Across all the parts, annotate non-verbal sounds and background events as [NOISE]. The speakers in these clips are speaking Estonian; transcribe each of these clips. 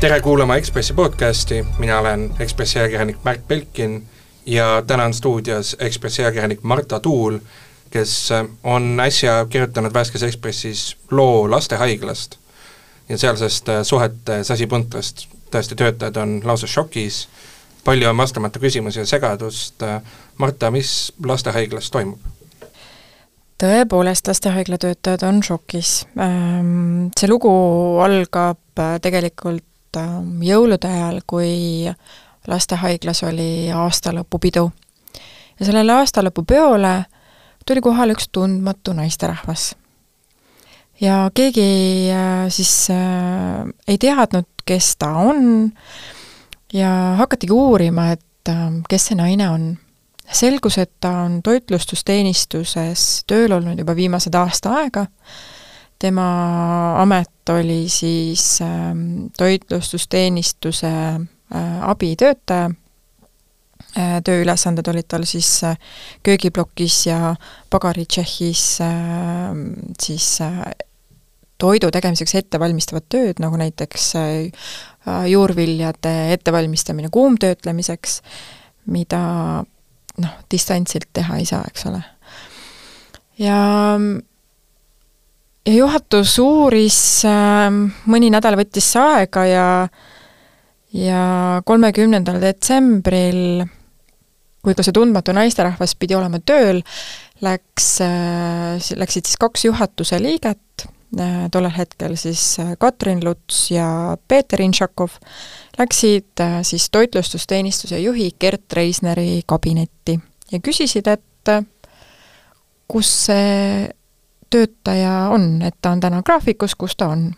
tere kuulama Ekspressi podcasti, mina olen Ekspressi ajakirjanik Märt Belkin ja täna on stuudios Ekspressi ajakirjanik Marta Tuul, kes on äsja kirjutanud värskes Ekspressis loo lastehaiglast ja sealsest äh, suhete sasipuntrast. tõesti, töötajad on lausa šokis, palju on vastamata küsimusi ja segadust, Marta, mis lastehaiglas toimub? tõepoolest, lastehaigla töötajad on šokis. Ähm, see lugu algab äh, tegelikult ähm, jõulude ajal, kui lastehaiglas oli aastalõpupidu. ja sellele aastalõpupeole tuli kohale üks tundmatu naisterahvas. ja keegi äh, siis äh, ei teadnud, kes ta on ja hakatigi uurima, et äh, kes see naine on selgus, et ta on toitlustusteenistuses tööl olnud juba viimased aasta aega, tema amet oli siis äh, toitlustusteenistuse äh, abitöötaja äh,, tööülesanded olid tal siis äh, köögiplokis ja pagaritšehhis äh, siis toidu tegemiseks ettevalmistavad tööd, nagu näiteks juurviljade ettevalmistamine kuumtöötlemiseks, mida noh, distantsilt teha ei saa, eks ole. ja ja juhatus uuris äh,, mõni nädal võttis see aega ja ja kolmekümnendal detsembril, kui ka see tundmatu naisterahvas pidi olema tööl, läks äh,, läksid siis kaks juhatuse liiget äh,, tollel hetkel siis äh, Katrin Luts ja Peeter Inšakov, läksid siis toitlustusteenistuse juhi Gert Reisneri kabinetti ja küsisid, et kus see töötaja on, et ta on täna graafikus, kus ta on.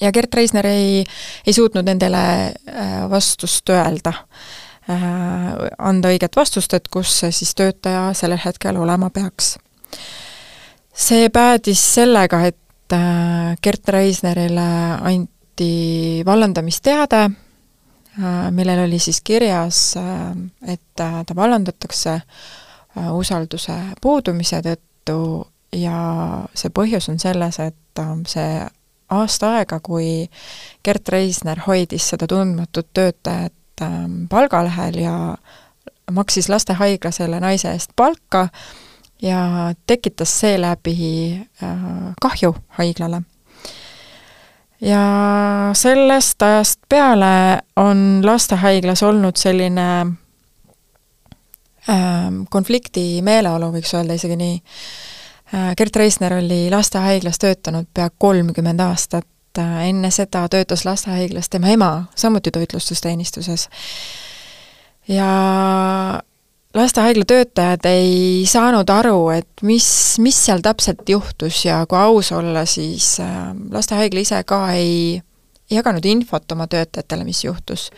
ja Gert Reisner ei, ei suutnud nendele äh, vastust öelda, anda õiget vastust, et kus see siis töötaja sellel hetkel olema peaks. see päädis sellega, et Gert Reisnerile anti vallandamisteade, äh, millel oli siis kirjas, äh, et äh, ta vallandatakse usalduse puudumise tõttu ja see põhjus on selles, et see aasta aega, kui Gert Reisner hoidis seda tundmatut töötajat palgalehel ja maksis lastehaigla selle naise eest palka ja tekitas seeläbi kahju haiglale ja sellest ajast peale on lastehaiglas olnud selline ähm, konflikti meeleolu, võiks öelda isegi nii äh,. Gert Reisner oli lastehaiglas töötanud pea kolmkümmend aastat äh,, enne seda töötas lastehaiglas tema ema, samuti toitlustusteenistuses. ja lastehaigla töötajad ei saanud aru, et mis, mis seal täpselt juhtus ja kui aus olla, siis äh, lastehaigla ise ka ei jaganud infot oma töötajatele, mis juhtus.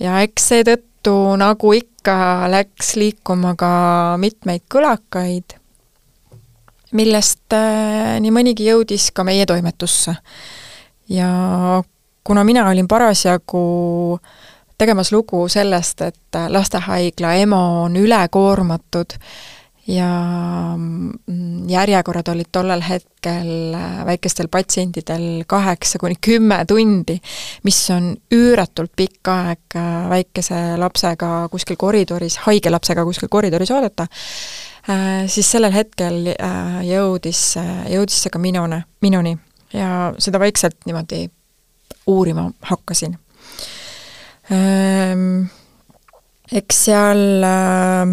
ja eks seetõttu, nagu ikka, läks liikuma ka mitmeid kõlakaid, millest äh, nii mõnigi jõudis ka meie toimetusse. ja kuna mina olin parasjagu äh, tegemas lugu sellest, et lastehaigla EMO on ülekoormatud ja mm, järjekorrad olid tollel hetkel väikestel patsientidel kaheksa kuni kümme tundi, mis on üüratult pikk aeg väikese lapsega kuskil koridoris, haige lapsega kuskil koridoris oodata, äh, siis sellel hetkel äh, jõudis, jõudis see ka minune, minuni ja seda vaikselt niimoodi uurima hakkasin Ehm, eks seal äh,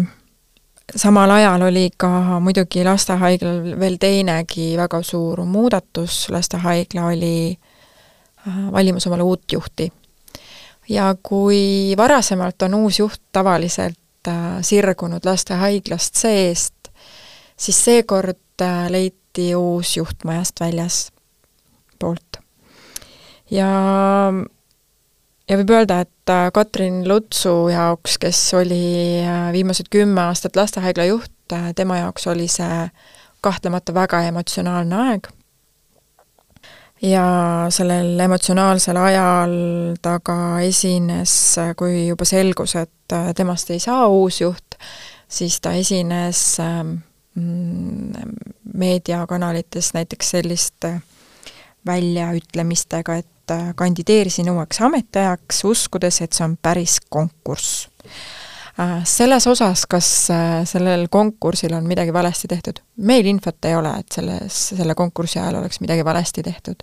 samal ajal oli ka muidugi lastehaiglal veel teinegi väga suur muudatus, lastehaigla oli äh, valimas omale uut juhti. ja kui varasemalt on uus juht tavaliselt äh, sirgunud lastehaiglast seest, siis seekord leiti uus juht majast väljas poolt. ja ja võib öelda, et äh, Katrin Lutsu jaoks, kes oli äh, viimased kümme aastat lastehaigla juht, äh, tema jaoks oli see kahtlemata väga emotsionaalne aeg. Ja sellel emotsionaalsel ajal ta ka esines, kui juba selgus, et temast ei saa uus juht, siis ta esines ähm, mm, meediakanalites näiteks selliste väljaütlemistega, et kandideerisin uueks ametiajaks, uskudes, et see on päris konkurss. Selles osas, kas sellel konkursil on midagi valesti tehtud, meil infot ei ole, et selles, selle konkursi ajal oleks midagi valesti tehtud.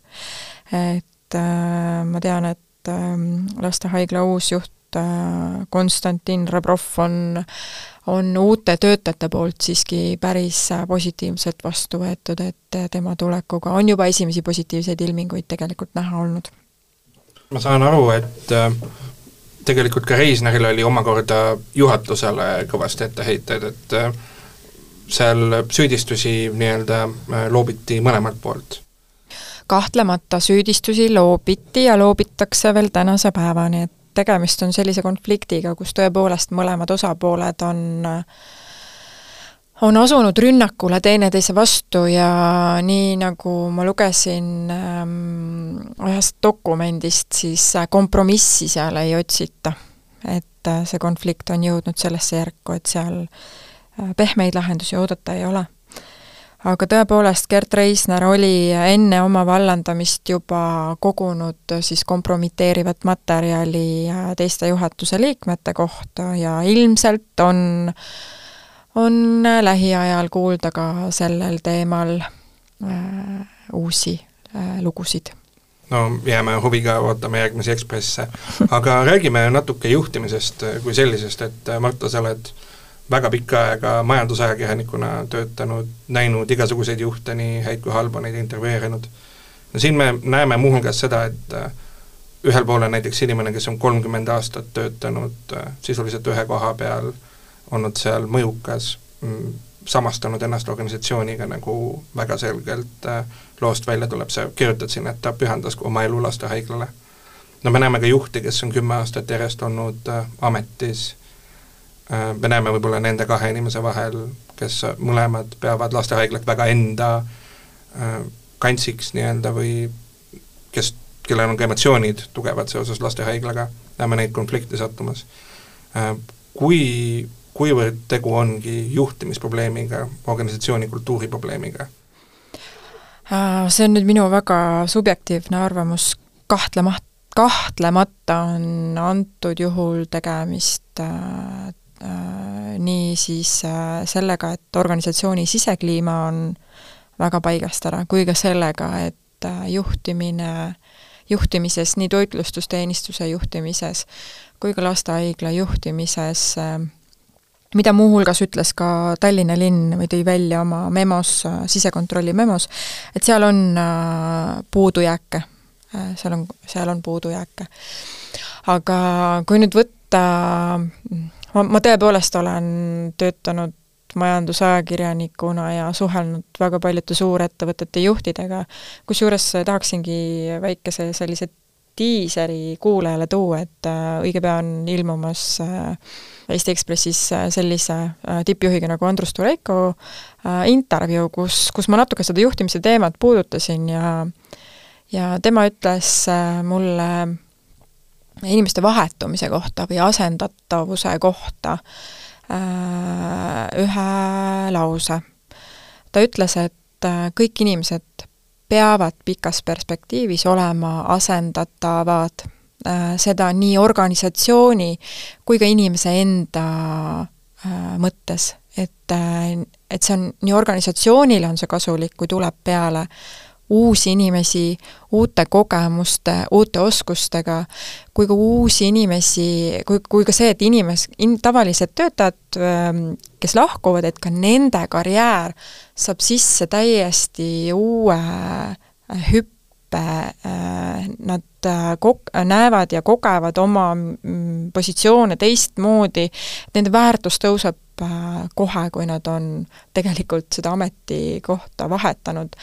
et ma tean, et lastehaigla uus juht Konstantin Rebrov on on uute töötajate poolt siiski päris positiivselt vastu võetud, et tema tulekuga on juba esimesi positiivseid ilminguid tegelikult näha olnud. ma saan aru, et äh, tegelikult ka Reisneril oli omakorda juhatusele kõvasti etteheiteid, et äh, seal süüdistusi nii-öelda äh, loobiti mõlemalt poolt. Kahtlemata süüdistusi loobiti ja loobitakse veel tänase päevani, et tegemist on sellise konfliktiga, kus tõepoolest mõlemad osapooled on on asunud rünnakule teineteise vastu ja nii, nagu ma lugesin ähm, ühest dokumendist, siis kompromissi seal ei otsita. et äh, see konflikt on jõudnud sellesse järku, et seal äh, pehmeid lahendusi oodata ei ole aga tõepoolest, Gerd Reisner oli enne oma vallandamist juba kogunud siis kompromiteerivat materjali teiste juhatuse liikmete kohta ja ilmselt on, on lähiajal kuulda ka sellel teemal äh, uusi äh, lugusid no jääme huviga ootama järgmisi Ekspresse. aga räägime natuke juhtimisest kui sellisest, et Marta, sa oled äh, väga pikka aega majandusajakirjanikuna töötanud, näinud igasuguseid juhte, nii häid kui halba, neid intervjueerinud. no siin me näeme muuhulgas seda, et äh, ühel pool on näiteks inimene, kes on kolmkümmend aastat töötanud äh, sisuliselt ühe koha peal, olnud seal mõjukas, mm, samastanud ennast organisatsiooniga nagu väga selgelt äh, loost välja tuleb, sa kirjutad siin, et ta pühendas oma elu lastehaiglale. no me näeme ka juhti, kes on kümme aastat järjest olnud ametis Äh, me näeme võib-olla nende kahe inimese vahel, kes mõlemad peavad lastehaiglat väga enda äh, kantsiks nii-öelda või kes, kellel on ka emotsioonid tugevad seoses lastehaiglaga, näeme neid konflikte sattumas. Äh, kui, kuivõrd tegu ongi juhtimisprobleemiga, organisatsiooni kultuuri probleemiga? See on nüüd minu väga subjektiivne arvamus, kahtlemata, kahtlemata on antud juhul tegemist Äh, nii siis äh, sellega, et organisatsiooni sisekliima on väga paigast ära, kui ka sellega, et äh, juhtimine, juhtimises, nii toitlustusteenistuse juhtimises kui ka lastehaigla juhtimises, mida muuhulgas ütles ka Tallinna linn või tõi välja oma memos, sisekontrolli memos, et seal on puudujääke, seal on, seal on puudujääke. aga kui nüüd võtta ma, ma tõepoolest olen töötanud majandusajakirjanikuna ja suhelnud väga paljude suurettevõtete juhtidega, kusjuures tahaksingi väikese sellise diiseri kuulajale tuua, et äh, õige pea on ilmumas äh, Eesti Ekspressis äh, sellise tippjuhiga nagu Andrus Tuleiko intervjuu, kus, kus ma natuke seda juhtimise teemat puudutasin ja ja tema ütles mulle inimeste vahetumise kohta või asendatavuse kohta ühe lause. ta ütles, et kõik inimesed peavad pikas perspektiivis olema asendatavad, äh, seda nii organisatsiooni kui ka inimese enda mõttes, et, et see on, nii organisatsioonile on see kasulik, kui tuleb peale uusi inimesi uute kogemuste, uute oskustega, kui ka uusi inimesi, kui, kui ka see, et inimes-, in-, tavalised töötajad, ähm, kes lahkuvad, et ka nende karjäär saab sisse täiesti uue äh, hüppe, äh, nad äh, kok-, näevad ja kogevad oma mm, positsioone teistmoodi, nende väärtus tõuseb kohe, kui nad on tegelikult seda ametikohta vahetanud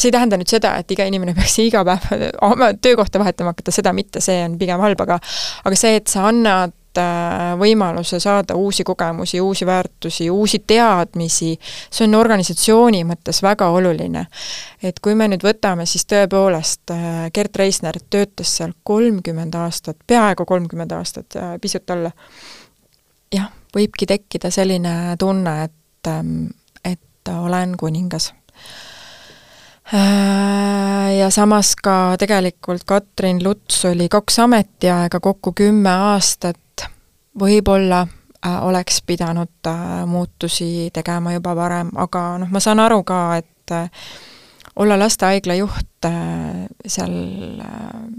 see ei tähenda nüüd seda, et iga inimene peaks iga päev [LAUGHS] oma töökohta vahetama hakata, seda mitte, see on pigem halb, aga aga see, et sa annad äh, võimaluse saada uusi kogemusi, uusi väärtusi, uusi teadmisi, see on organisatsiooni mõttes väga oluline. et kui me nüüd võtame, siis tõepoolest äh, Gert Reisner töötas seal kolmkümmend aastat, peaaegu kolmkümmend aastat, äh, pisut alla. jah, võibki tekkida selline tunne, et, ähm, et olen kuningas. Äh, ja samas ka tegelikult Katrin Luts oli kaks ametiaega, kokku kümme aastat, võib-olla äh, oleks pidanud äh, muutusi tegema juba varem, aga noh, ma saan aru ka, et olla lastehaigla juht, seal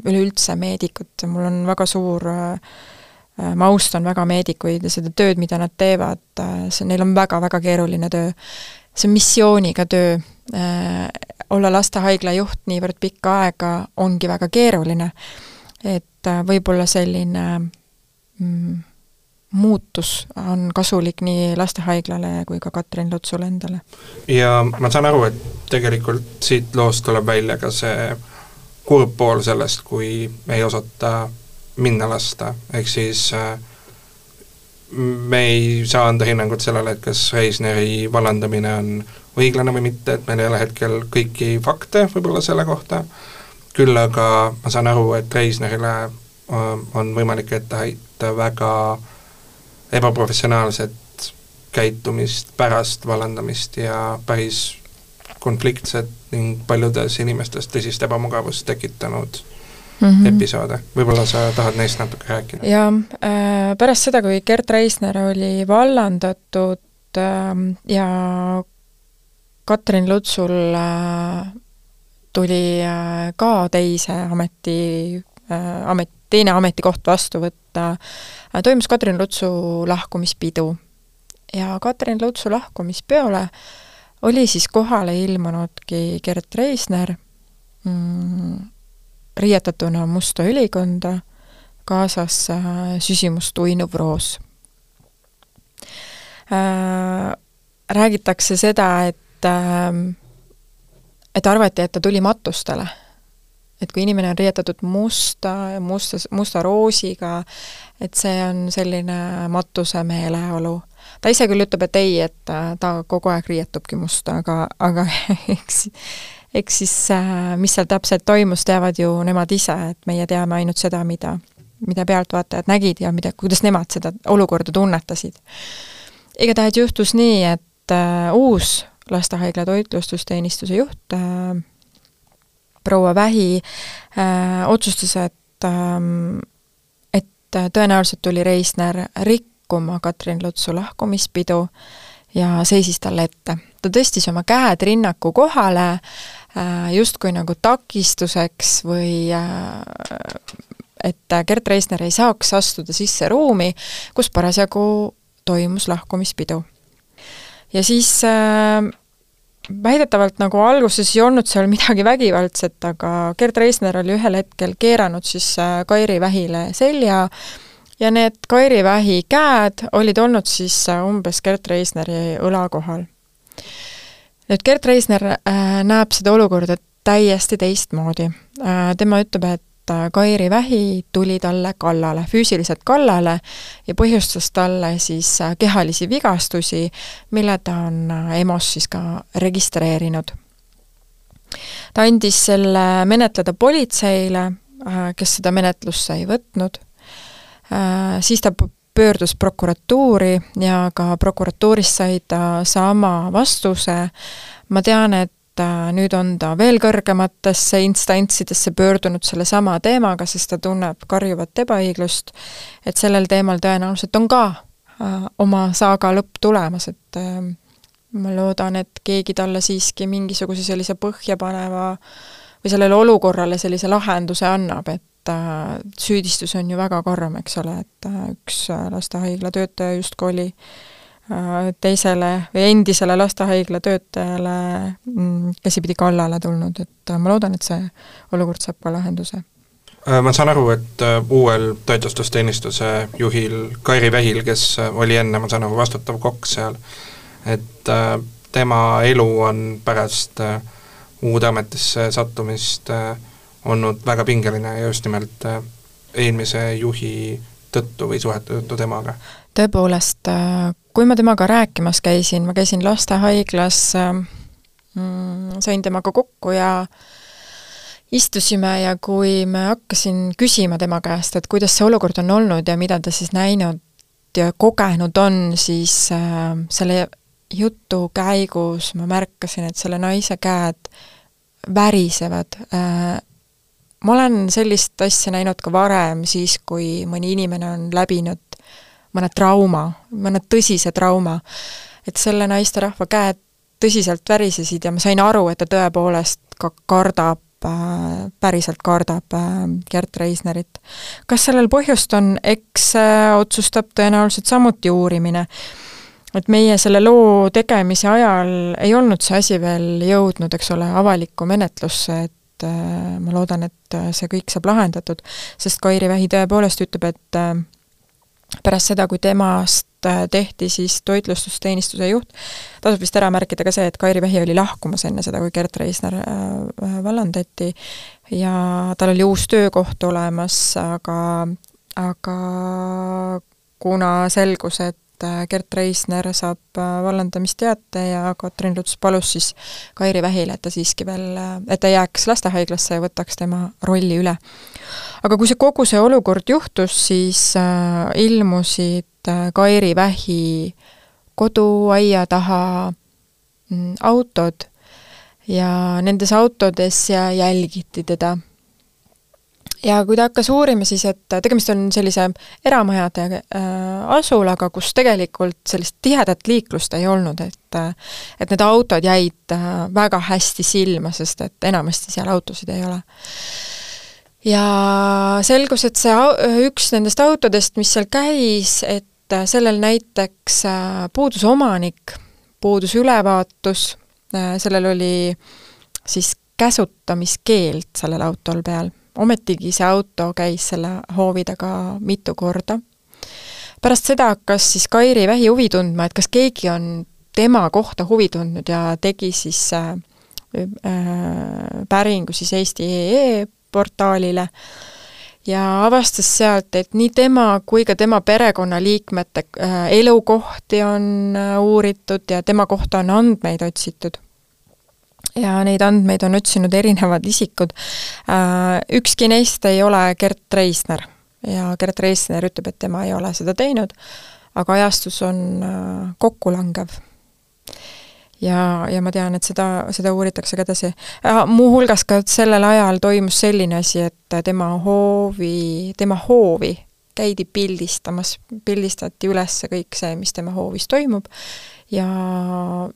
üleüldse meedikud, mul on väga suur ma austan väga meedikuid ja seda tööd, mida nad teevad, see, neil on väga-väga keeruline töö. see on missiooniga töö, olla lastehaigla juht niivõrd pikka aega ongi väga keeruline. et äh, võib-olla selline mm, muutus on kasulik nii lastehaiglale kui ka Katrin Lutsule endale. ja ma saan aru, et tegelikult siit loost tuleb välja ka see kurb pool sellest, kui ei osata minna lasta, ehk siis äh, me ei saa anda hinnangut sellele, et kas Reisneri vallandamine on õiglane või mitte, et meil ei ole hetkel kõiki fakte võib-olla selle kohta, küll aga ma saan aru, et Reisnerile äh, on võimalik ette heita väga ebaprofessionaalset käitumist pärast vallandamist ja päris konfliktset ning paljudes inimestes tõsist ebamugavust tekitanud mm -hmm. episoode, võib-olla sa tahad neist natuke rääkida? jah äh,, pärast seda, kui Gerd Reisner oli vallandatud äh, ja Katrin Lutsul äh, tuli äh, ka teise ameti, äh, amet, teine ametikoht vastu võtta, toimus Katrin Lutsu lahkumispidu. ja Katrin Lutsu lahkumispeole oli siis kohale ilmunudki Gert Reisner mm, riietatuna musta ülikonda, kaasas süsimust uinuv roos. Räägitakse seda, et ähm, et arvati, et ta tuli matustele. et kui inimene on riietatud musta, musta, musta roosiga, et see on selline matuse meeleolu. ta ise küll ütleb, et ei, et ta kogu aeg riietubki musta, aga, aga [LAUGHS] eks eks siis äh, mis seal täpselt toimus, teavad ju nemad ise, et meie teame ainult seda, mida, mida pealtvaatajad nägid ja mida, kuidas nemad seda olukorda tunnetasid. igatahes juhtus nii, et äh, uus lastehaigla toitlustusteenistuse juht äh, proua Vähi äh, otsustas, et äh, et tõenäoliselt tuli Reisner rikkuma Katrin Lutsu lahkumispidu ja seisis talle ette. ta tõstis oma käed rinnaku kohale äh, justkui nagu takistuseks või äh, et Gert Reisner ei saaks astuda sisse ruumi, kus parasjagu toimus lahkumispidu. ja siis äh, väidetavalt nagu alguses ei olnud seal midagi vägivaldset, aga Gerd Reisner oli ühel hetkel keeranud siis äh, Kairi Vähile selja ja need Kairi Vähi käed olid olnud siis äh, umbes Gerd Reisneri õla kohal. Nüüd Gerd Reisner äh, näeb seda olukorda täiesti teistmoodi äh,. tema ütleb, et et Kairi Vähi tuli talle kallale, füüsiliselt kallale ja põhjustas talle siis kehalisi vigastusi, mille ta on EMO-s siis ka registreerinud. ta andis selle menetleda politseile, kes seda menetlusse ei võtnud, siis ta pöördus prokuratuuri ja ka prokuratuurist sai ta sama vastuse, ma tean, et et nüüd on ta veel kõrgematesse instantsidesse pöördunud sellesama teemaga, sest ta tunneb karjuvat ebaõiglust, et sellel teemal tõenäoliselt on ka äh, oma saaga lõpp tulemas, et äh, ma loodan, et keegi talle siiski mingisuguse sellise põhjapaneva või sellele olukorrale sellise lahenduse annab, et äh, süüdistus on ju väga karm, eks ole, et üks lastehaigla töötaja justkui oli Äh, teisele või endisele lastehaigla töötajale mm, käsipidi kallale tulnud, et äh, ma loodan, et see olukord saab ka lahenduse. Äh, ma saan aru, et uuel toitlustusteenistuse juhil Kairi Vähil, kes oli enne, ma saan aru, vastutav kokk seal, et tema elu on pärast uude ametisse sattumist olnud väga pingeline ja just nimelt eelmise juhi tõttu või suhete tõttu temaga? tõepoolest, kui ma temaga rääkimas käisin, ma käisin lastehaiglas mm,, sain temaga kokku ja istusime ja kui me hakkasin küsima tema käest, et kuidas see olukord on olnud ja mida ta siis näinud ja kogenud on, siis äh, selle jutu käigus ma märkasin, et selle naise käed värisevad. Ma olen sellist asja näinud ka varem, siis kui mõni inimene on läbinud mõne trauma, mõne tõsise trauma, et selle naisterahva käed tõsiselt värisesid ja ma sain aru, et ta tõepoolest ka kardab äh, päriselt kardab äh, Gert Reisnerit. kas sellel põhjust on, eks äh, otsustab tõenäoliselt samuti uurimine. et meie selle loo tegemise ajal ei olnud see asi veel jõudnud, eks ole, avalikku menetlusse, et ma loodan, et see kõik saab lahendatud, sest Kairi Vähi tõepoolest ütleb, et pärast seda, kui temast Äh, tehti siis toitlustusteenistuse juht, tasub vist ära märkida ka see, et Kairi Vähi oli lahkumas enne seda, kui Gert Reisner äh, äh, vallandati. Ja tal oli uus töökoht olemas, aga, aga kuna selgus, et Gert Reisner saab vallandamisteate ja Katrin Luts palus siis Kairi Vähile, et ta siiski veel, et ta jääks lastehaiglasse ja võtaks tema rolli üle. aga kui see kogu see olukord juhtus, siis ilmusid Äh, Kairi Vähi koduaia taha mm, autod ja nendes autodes jälgiti teda. Ja kui ta hakkas uurima, siis et tegemist on sellise eramajade äh, asulaga, kus tegelikult sellist tihedat liiklust ei olnud, et et need autod jäid äh, väga hästi silma, sest et enamasti seal autosid ei ole ja selgus, et see üks nendest autodest, mis seal käis, et et äh, sellel näiteks äh, puudus omanik, puudus ülevaatus, äh, sellel oli siis käsutamiskeeld sellel autol peal. Ometigi see auto käis selle hoovi taga mitu korda. pärast seda hakkas siis Kairi Vähi huvi tundma, et kas keegi on tema kohta huvi tundnud ja tegi siis äh, äh, päringu siis Eesti.ee portaalile äh, ja avastas sealt, et nii tema kui ka tema perekonnaliikmete äh, elukohti on äh, uuritud ja tema kohta on andmeid otsitud. Ja neid andmeid on otsinud erinevad isikud. Äh, ükski neist ei ole Gert Reisner ja Gert Reisner ütleb, et tema ei ole seda teinud, aga ajastus on kokkulangev ja, ja ma tean, et seda, seda uuritakse ka edasi. muuhulgas ka sellel ajal toimus selline asi, et tema hoovi, tema hoovi käidi pildistamas, pildistati üles kõik see, mis tema hoovis toimub ja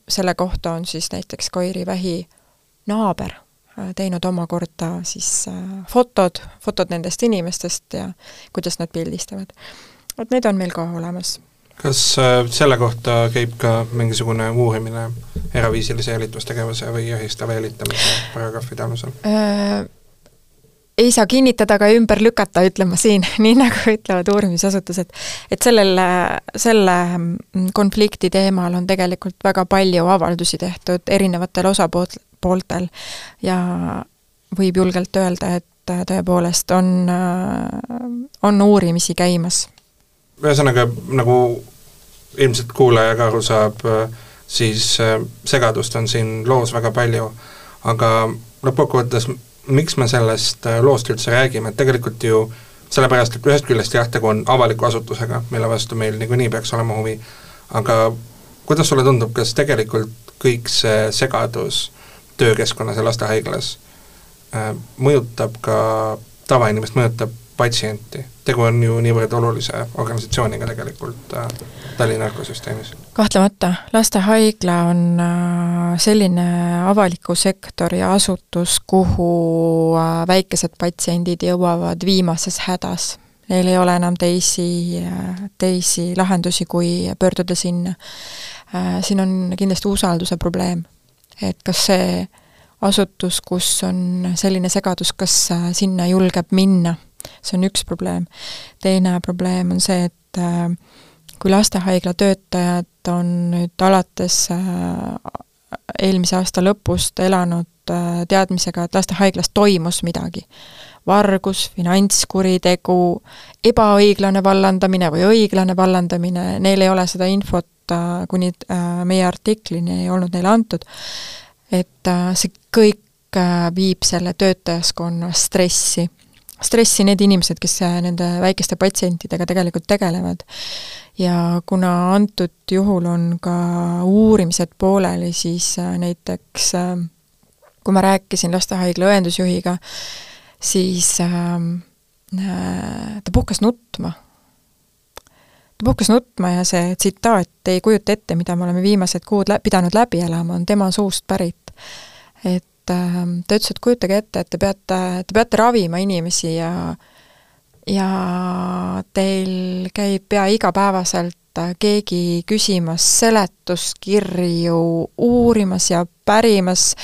selle kohta on siis näiteks Kairi Vähi naaber äh, teinud omakorda siis äh, fotod, fotod nendest inimestest ja kuidas nad pildistavad. vot need on meil ka olemas kas äh, selle kohta käib ka mingisugune uurimine eraviisilise jälitustegevuse või jahistava jälitamise paragrahvide alusel? Ei saa kinnitada ega ümber lükata, ütlen ma siin, [LAUGHS] nii nagu ütlevad uurimisasutused, et sellel, selle konflikti teemal on tegelikult väga palju avaldusi tehtud erinevatel osapooltel ja võib julgelt öelda, et tõepoolest on, on uurimisi käimas. Ühesõnaga, nagu ilmselt kuulaja ka aru saab, siis segadust on siin loos väga palju, aga lõppkokkuvõttes miks me sellest äh, loost üldse räägime, et tegelikult ju sellepärast, et ühest küljest jah, tegu on avaliku asutusega, mille vastu meil niikuinii peaks olema huvi, aga kuidas sulle tundub, kas tegelikult kõik see segadus töökeskkonnas ja lastehaiglas äh, mõjutab ka tavainimest, mõjutab patsienti. tegu on ju niivõrd olulise organisatsiooniga tegelikult äh, Tallinna ökosüsteemis. kahtlemata, lastehaigla on äh, selline avaliku sektori asutus, kuhu äh, väikesed patsiendid jõuavad viimases hädas. Neil ei ole enam teisi, teisi lahendusi, kui pöörduda sinna. Siin on kindlasti usalduse probleem. et kas see asutus, kus on selline segadus, kas sinna julgeb minna see on üks probleem. teine probleem on see, et äh, kui lastehaigla töötajad on nüüd alates äh, eelmise aasta lõpust elanud äh, teadmisega, et lastehaiglas toimus midagi, vargus, finantskuritegu, ebaõiglane vallandamine või õiglane vallandamine, neil ei ole seda infot kuni meie artiklini ei olnud neile antud, et see kõik viib selle töötajaskonna stressi stressi need inimesed, kes äh, nende väikeste patsientidega tegelikult tegelevad. ja kuna antud juhul on ka uurimised pooleli, siis äh, näiteks äh, kui ma rääkisin lastehaigla õendusjuhiga, siis ta puhkes nutma. ta puhkes nutma ja see tsitaat ei kujuta ette, mida me oleme viimased kuud lä-, pidanud läbi elama, on tema suust pärit. et ta ütles, et kujutage ette, et te peate, te peate ravima inimesi ja ja teil käib pea igapäevaselt keegi küsimas seletuskirju, uurimas ja pärimas.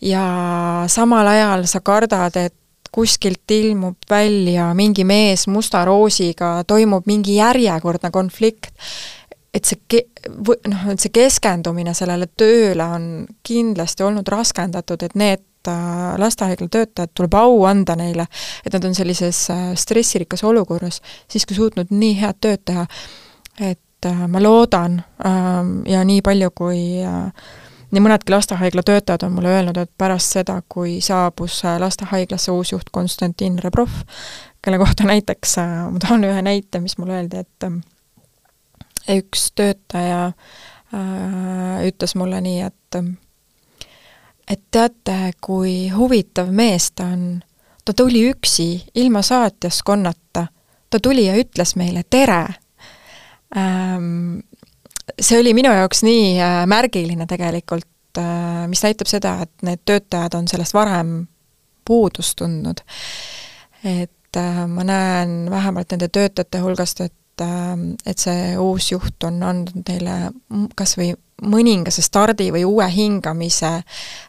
Ja samal ajal sa kardad, et kuskilt ilmub välja mingi mees musta roosiga, toimub mingi järjekordne konflikt, et see ke-, noh, et see keskendumine sellele tööle on kindlasti olnud raskendatud, et need äh, lastehaigla töötajad, tuleb au anda neile, et nad on sellises äh, stressirikas olukorras siiski suutnud nii head tööd teha, et äh, ma loodan ähm, ja nii palju, kui nii mõnedki lastehaigla töötajad on mulle öelnud, et pärast seda, kui saabus lastehaiglasse uus juht Konstantin Rebrov, kelle kohta näiteks, ma toon ühe näite, mis mulle öeldi, et üks töötaja äh, ütles mulle nii, et et teate, kui huvitav mees ta on. ta tuli üksi, ilma saatjaskonnata. ta tuli ja ütles meile tere ähm,. see oli minu jaoks nii äh, märgiline tegelikult äh,, mis näitab seda, et need töötajad on sellest varem puudust tundnud. et äh, ma näen vähemalt nende töötajate hulgast, et et see uus juht on andnud neile kas või mõningase stardi või uue hingamise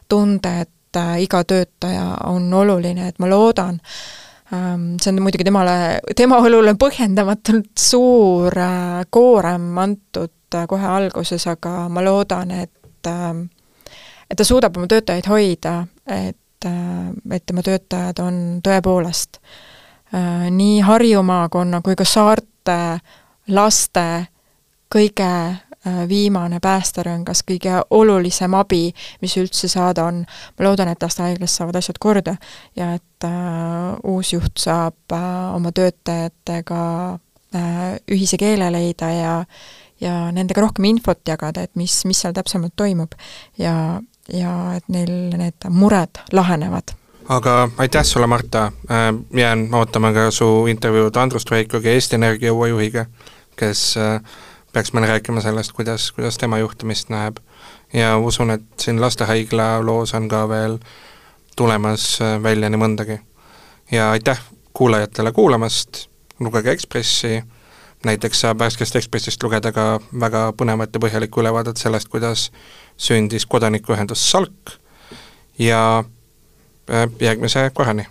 tunde, et äh, iga töötaja on oluline, et ma loodan, ähm, see on muidugi temale, tema õlule põhjendamatult suur äh, koorem antud äh, kohe alguses, aga ma loodan, et ähm, et ta suudab oma töötajaid hoida, et, et tema töötajad on tõepoolest nii Harju maakonna kui ka saarte noorte, laste kõige äh, viimane päästerõngas, kõige olulisem abi, mis üldse saada on. ma loodan, et lastehaiglas saavad asjad korda ja et äh, uus juht saab äh, oma töötajatega äh, ühise keele leida ja ja nendega rohkem infot jagada, et mis, mis seal täpsemalt toimub ja, ja et neil need mured lahenevad aga aitäh sulle, Marta, äh, jään ootama ka su intervjuud Andrus Treikoga, Eesti Energia uue juhiga, kes äh, peaks meile rääkima sellest, kuidas, kuidas tema juhtimist näeb. ja usun, et siin lastehaigla loos on ka veel tulemas äh, välja nii mõndagi. ja aitäh kuulajatele kuulamast, lugege Ekspressi, näiteks saab värskest Ekspressist lugeda ka väga põnevat ja põhjalikku ülevaadet sellest, kuidas sündis kodanikuühendus Salk ja järgmise korrani